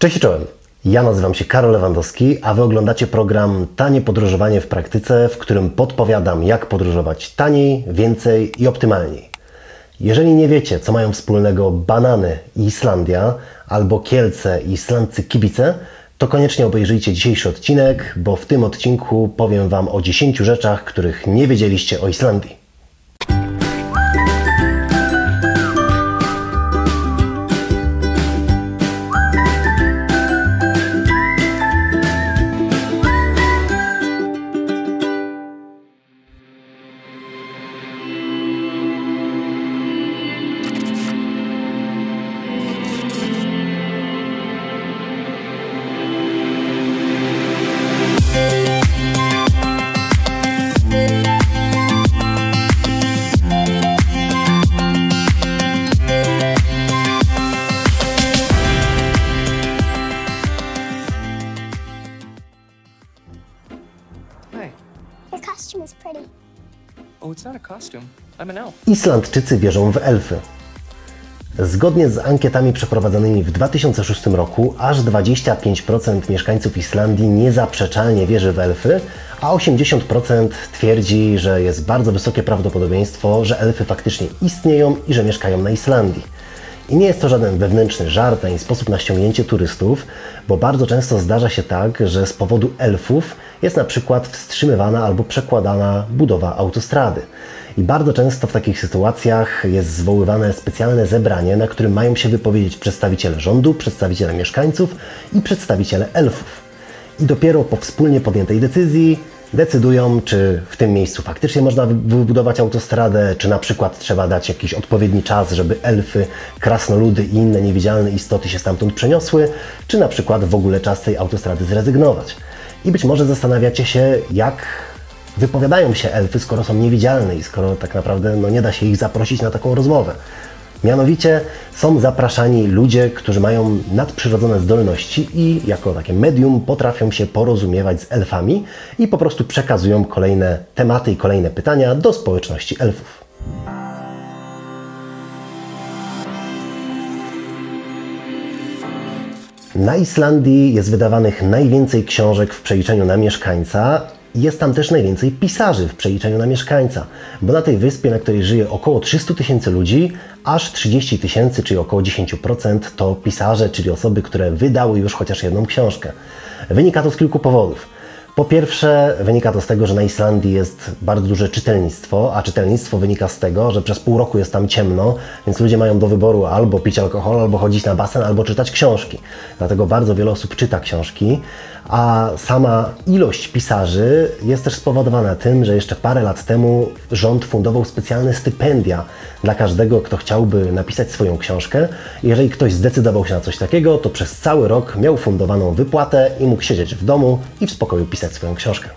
Cześć i czołem. Ja nazywam się Karol Lewandowski, a Wy oglądacie program Tanie Podróżowanie w Praktyce, w którym podpowiadam, jak podróżować taniej, więcej i optymalniej. Jeżeli nie wiecie, co mają wspólnego banany i Islandia, albo Kielce i islandzcy kibice, to koniecznie obejrzyjcie dzisiejszy odcinek, bo w tym odcinku powiem Wam o 10 rzeczach, których nie wiedzieliście o Islandii. Your costume is pretty. Oh, it's not a costume. I'm an elf. Islandczycy wierzą w elfy. Zgodnie z ankietami przeprowadzonymi w 2006 roku, aż 25% mieszkańców Islandii niezaprzeczalnie wierzy w elfy, a 80% twierdzi, że jest bardzo wysokie prawdopodobieństwo, że elfy faktycznie istnieją i że mieszkają na Islandii. I nie jest to żaden wewnętrzny żart ani sposób na ściągnięcie turystów, bo bardzo często zdarza się tak, że z powodu elfów jest na przykład wstrzymywana albo przekładana budowa autostrady. I bardzo często w takich sytuacjach jest zwoływane specjalne zebranie, na którym mają się wypowiedzieć przedstawiciele rządu, przedstawiciele mieszkańców i przedstawiciele elfów. I dopiero po wspólnie podjętej decyzji decydują, czy w tym miejscu faktycznie można wy- wybudować autostradę, czy na przykład trzeba dać jakiś odpowiedni czas, żeby elfy, krasnoludy i inne niewidzialne istoty się stamtąd przeniosły, czy na przykład w ogóle czas tej autostrady zrezygnować. I być może zastanawiacie się, jak wypowiadają się elfy, skoro są niewidzialne i skoro tak naprawdę no, nie da się ich zaprosić na taką rozmowę. Mianowicie są zapraszani ludzie, którzy mają nadprzyrodzone zdolności i jako takie medium potrafią się porozumiewać z elfami i po prostu przekazują kolejne tematy i kolejne pytania do społeczności elfów. Na Islandii jest wydawanych najwięcej książek w przeliczeniu na mieszkańca. Jest tam też najwięcej pisarzy w przeliczeniu na mieszkańca, bo na tej wyspie, na której żyje około 300 tysięcy ludzi, aż 30 tysięcy, czyli około 10% to pisarze, czyli osoby, które wydały już chociaż jedną książkę. Wynika to z kilku powodów. Po pierwsze, wynika to z tego, że na Islandii jest bardzo duże czytelnictwo, a czytelnictwo wynika z tego, że przez pół roku jest tam ciemno, więc ludzie mają do wyboru albo pić alkohol, albo chodzić na basen, albo czytać książki. Dlatego bardzo wiele osób czyta książki, a sama ilość pisarzy jest też spowodowana tym, że jeszcze parę lat temu rząd fundował specjalne stypendia dla każdego, kto chciałby napisać swoją książkę. Jeżeli ktoś zdecydował się na coś takiego, to przez cały rok miał fundowaną wypłatę i mógł siedzieć w domu i w spokoju pisać swoją książkę.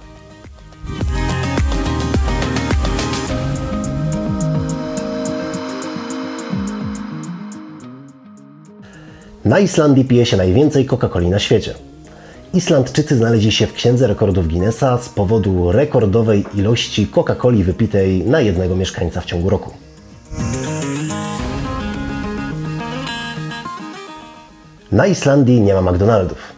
Na Islandii pije się najwięcej Coca-Coli na świecie. Islandczycy znaleźli się w Księdze Rekordów Guinnessa z powodu rekordowej ilości Coca-Coli wypitej na jednego mieszkańca w ciągu roku. Na Islandii nie ma McDonaldów.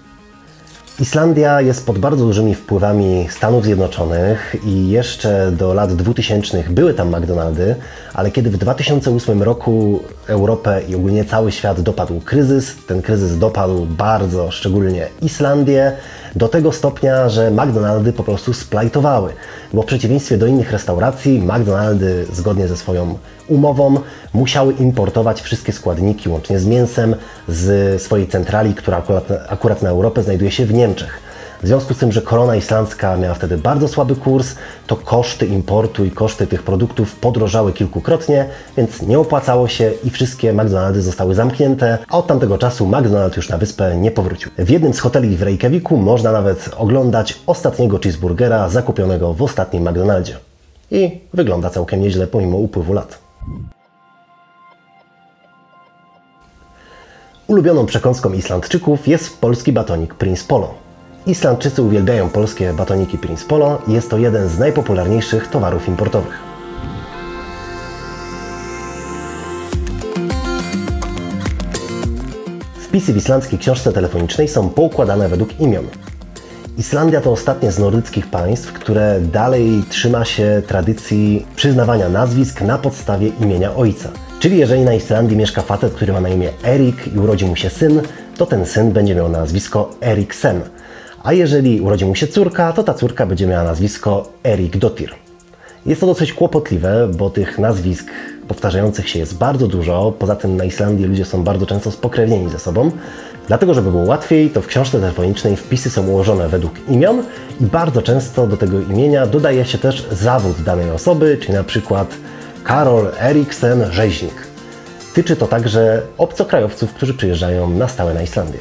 Islandia jest pod bardzo dużymi wpływami Stanów Zjednoczonych i jeszcze do lat 2000 były tam McDonaldy, ale kiedy w 2008 roku Europę i ogólnie cały świat dopadł kryzys, ten kryzys dopadł bardzo szczególnie Islandię do tego stopnia, że McDonaldy po prostu splajtowały. Bo w przeciwieństwie do innych restauracji, McDonaldy zgodnie ze swoją umową musiały importować wszystkie składniki, łącznie z mięsem, z swojej centrali, która akurat, akurat na Europę znajduje się w Niemczech. W związku z tym, że korona islandzka miała wtedy bardzo słaby kurs, to koszty importu i koszty tych produktów podrożały kilkukrotnie, więc nie opłacało się i wszystkie McDonaldy zostały zamknięte, a od tamtego czasu McDonald już na wyspę nie powrócił. W jednym z hoteli w Reykjaviku można nawet oglądać ostatniego cheeseburgera zakupionego w ostatnim McDonaldzie. I wygląda całkiem nieźle pomimo upływu lat. Ulubioną przekąską Islandczyków jest polski batonik Prince Polo. Islandczycy uwielbiają polskie batoniki Prince Polo i jest to jeden z najpopularniejszych towarów importowych. Wpisy w islandzkiej książce telefonicznej są poukładane według imion. Islandia to ostatnie z nordyckich państw, które dalej trzyma się tradycji przyznawania nazwisk na podstawie imienia ojca. Czyli jeżeli na Islandii mieszka facet, który ma na imię Erik i urodził mu się syn, to ten syn będzie miał nazwisko Eriksen. A jeżeli urodzi mu się córka, to ta córka będzie miała nazwisko Erik Dotir. Jest to dosyć kłopotliwe, bo tych nazwisk powtarzających się jest bardzo dużo. Poza tym na Islandii ludzie są bardzo często spokrewnieni ze sobą. Dlatego, żeby było łatwiej, to w książce telefonicznej wpisy są ułożone według imion i bardzo często do tego imienia dodaje się też zawód danej osoby, czyli na przykład Karol Eriksen Rzeźnik. Tyczy to także obcokrajowców, którzy przyjeżdżają na stałe na Islandię.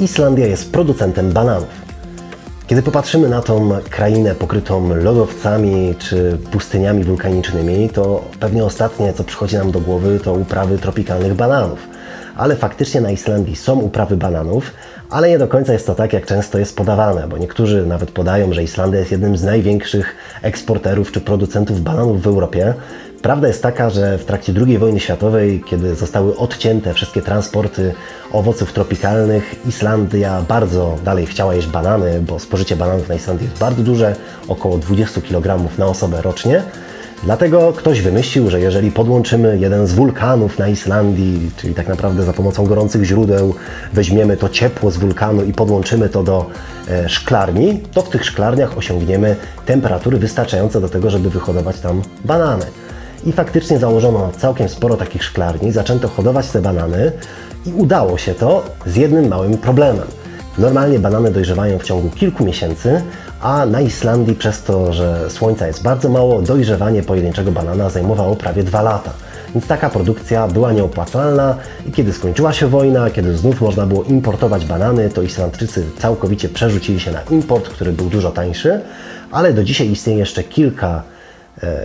Islandia jest producentem bananów. Kiedy popatrzymy na tą krainę pokrytą lodowcami czy pustyniami wulkanicznymi, to pewnie ostatnie, co przychodzi nam do głowy, to uprawy tropikalnych bananów. Ale faktycznie na Islandii są uprawy bananów, ale nie do końca jest to tak, jak często jest podawane, bo niektórzy nawet podają, że Islandia jest jednym z największych eksporterów czy producentów bananów w Europie. Prawda jest taka, że w trakcie II wojny światowej, kiedy zostały odcięte wszystkie transporty owoców tropikalnych, Islandia bardzo dalej chciała jeść banany, bo spożycie bananów na Islandii jest bardzo duże, około 20 kg na osobę rocznie. Dlatego ktoś wymyślił, że jeżeli podłączymy jeden z wulkanów na Islandii, czyli tak naprawdę za pomocą gorących źródeł weźmiemy to ciepło z wulkanu i podłączymy to do e, szklarni, to w tych szklarniach osiągniemy temperatury wystarczające do tego, żeby wyhodować tam banany. I faktycznie założono całkiem sporo takich szklarni, zaczęto hodować te banany i udało się to z jednym małym problemem. Normalnie banany dojrzewają w ciągu kilku miesięcy, a na Islandii przez to, że słońca jest bardzo mało, dojrzewanie pojedynczego banana zajmowało prawie dwa lata. Więc taka produkcja była nieopłacalna i kiedy skończyła się wojna, kiedy znów można było importować banany, to Islandczycy całkowicie przerzucili się na import, który był dużo tańszy, ale do dzisiaj istnieje jeszcze kilka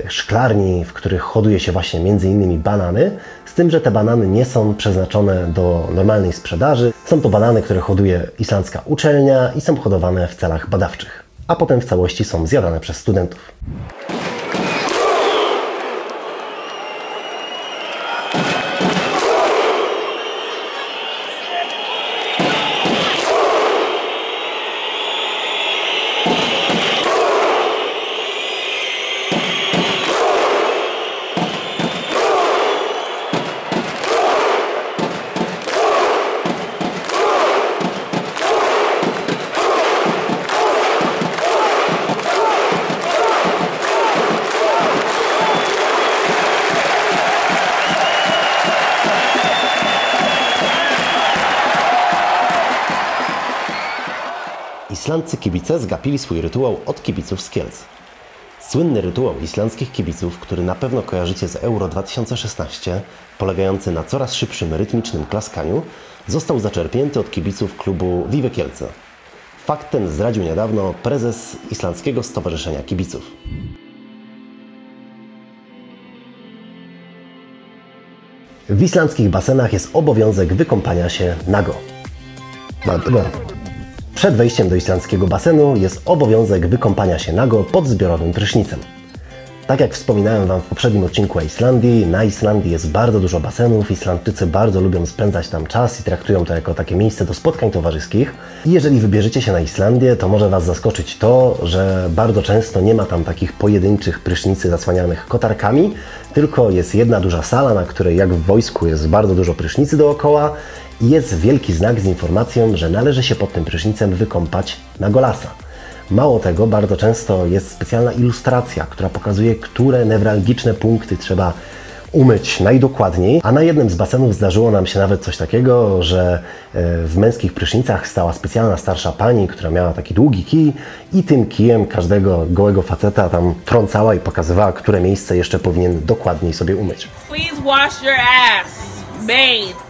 szklarni, w których hoduje się właśnie między innymi banany, z tym, że te banany nie są przeznaczone do normalnej sprzedaży. Są to banany, które hoduje islandzka uczelnia i są hodowane w celach badawczych, a potem w całości są zjadane przez studentów. Islandcy kibice zgapili swój rytuał od kibiców z Kielc. Słynny rytuał islandzkich kibiców, który na pewno kojarzycie z Euro 2016, polegający na coraz szybszym rytmicznym klaskaniu, został zaczerpnięty od kibiców klubu Vive Kielce. Fakt ten zdradził niedawno prezes Islandzkiego Stowarzyszenia Kibiców. W islandzkich basenach jest obowiązek wykąpania się nago. Przed wejściem do islandzkiego basenu jest obowiązek wykąpania się nago pod zbiorowym prysznicem. Tak jak wspominałem Wam w poprzednim odcinku o Islandii, na Islandii jest bardzo dużo basenów. Islandczycy bardzo lubią spędzać tam czas i traktują to jako takie miejsce do spotkań towarzyskich. I jeżeli wybierzecie się na Islandię, to może Was zaskoczyć to, że bardzo często nie ma tam takich pojedynczych prysznicy zasłanianych kotarkami, tylko jest jedna duża sala, na której jak w wojsku jest bardzo dużo prysznicy dookoła jest wielki znak z informacją, że należy się pod tym prysznicem wykąpać na golasa. Mało tego, bardzo często jest specjalna ilustracja, która pokazuje, które newralgiczne punkty trzeba umyć najdokładniej, a na jednym z basenów zdarzyło nam się nawet coś takiego, że e, w męskich prysznicach stała specjalna starsza pani, która miała taki długi kij i tym kijem każdego gołego faceta tam trącała i pokazywała, które miejsce jeszcze powinien dokładniej sobie umyć. Please wash your ass. Bathe.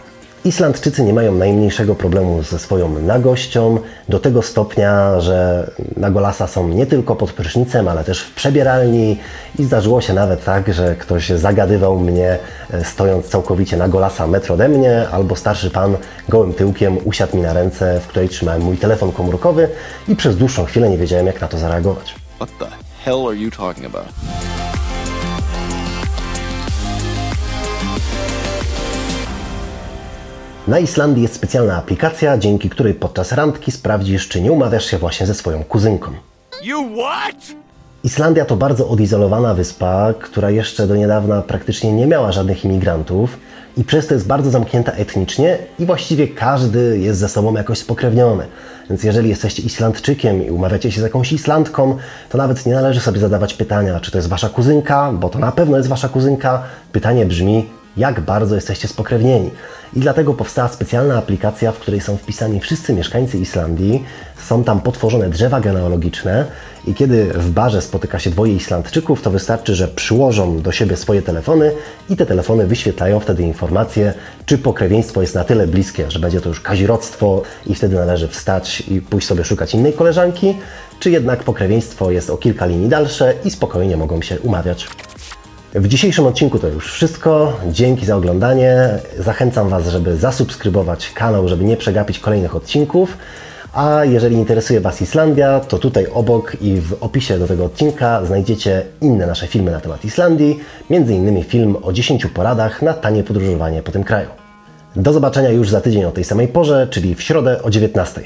Islandczycy nie mają najmniejszego problemu ze swoją nagością, do tego stopnia, że nagolasa są nie tylko pod prysznicem, ale też w przebieralni i zdarzyło się nawet tak, że ktoś zagadywał mnie e, stojąc całkowicie nagolasa metr ode mnie, albo starszy pan gołym tyłkiem usiadł mi na ręce, w której trzymałem mój telefon komórkowy i przez dłuższą chwilę nie wiedziałem jak na to zareagować. What the hell are you talking about? Na Islandii jest specjalna aplikacja, dzięki której podczas randki sprawdzisz, czy nie umawiasz się właśnie ze swoją kuzynką. You what? Islandia to bardzo odizolowana wyspa, która jeszcze do niedawna praktycznie nie miała żadnych imigrantów i przez to jest bardzo zamknięta etnicznie i właściwie każdy jest ze sobą jakoś spokrewniony. Więc jeżeli jesteście Islandczykiem i umawiacie się z jakąś Islandką, to nawet nie należy sobie zadawać pytania, czy to jest wasza kuzynka, bo to na pewno jest wasza kuzynka. Pytanie brzmi, jak bardzo jesteście spokrewnieni. I dlatego powstała specjalna aplikacja, w której są wpisani wszyscy mieszkańcy Islandii. Są tam potworzone drzewa genealogiczne i kiedy w barze spotyka się dwoje Islandczyków, to wystarczy, że przyłożą do siebie swoje telefony i te telefony wyświetlają wtedy informacje, czy pokrewieństwo jest na tyle bliskie, że będzie to już kazirodztwo i wtedy należy wstać i pójść sobie szukać innej koleżanki, czy jednak pokrewieństwo jest o kilka linii dalsze i spokojnie mogą się umawiać. W dzisiejszym odcinku to już wszystko. Dzięki za oglądanie. Zachęcam Was, żeby zasubskrybować kanał, żeby nie przegapić kolejnych odcinków. A jeżeli interesuje Was Islandia, to tutaj obok i w opisie do tego odcinka znajdziecie inne nasze filmy na temat Islandii, innymi film o 10 poradach na tanie podróżowanie po tym kraju. Do zobaczenia już za tydzień o tej samej porze, czyli w środę o 19.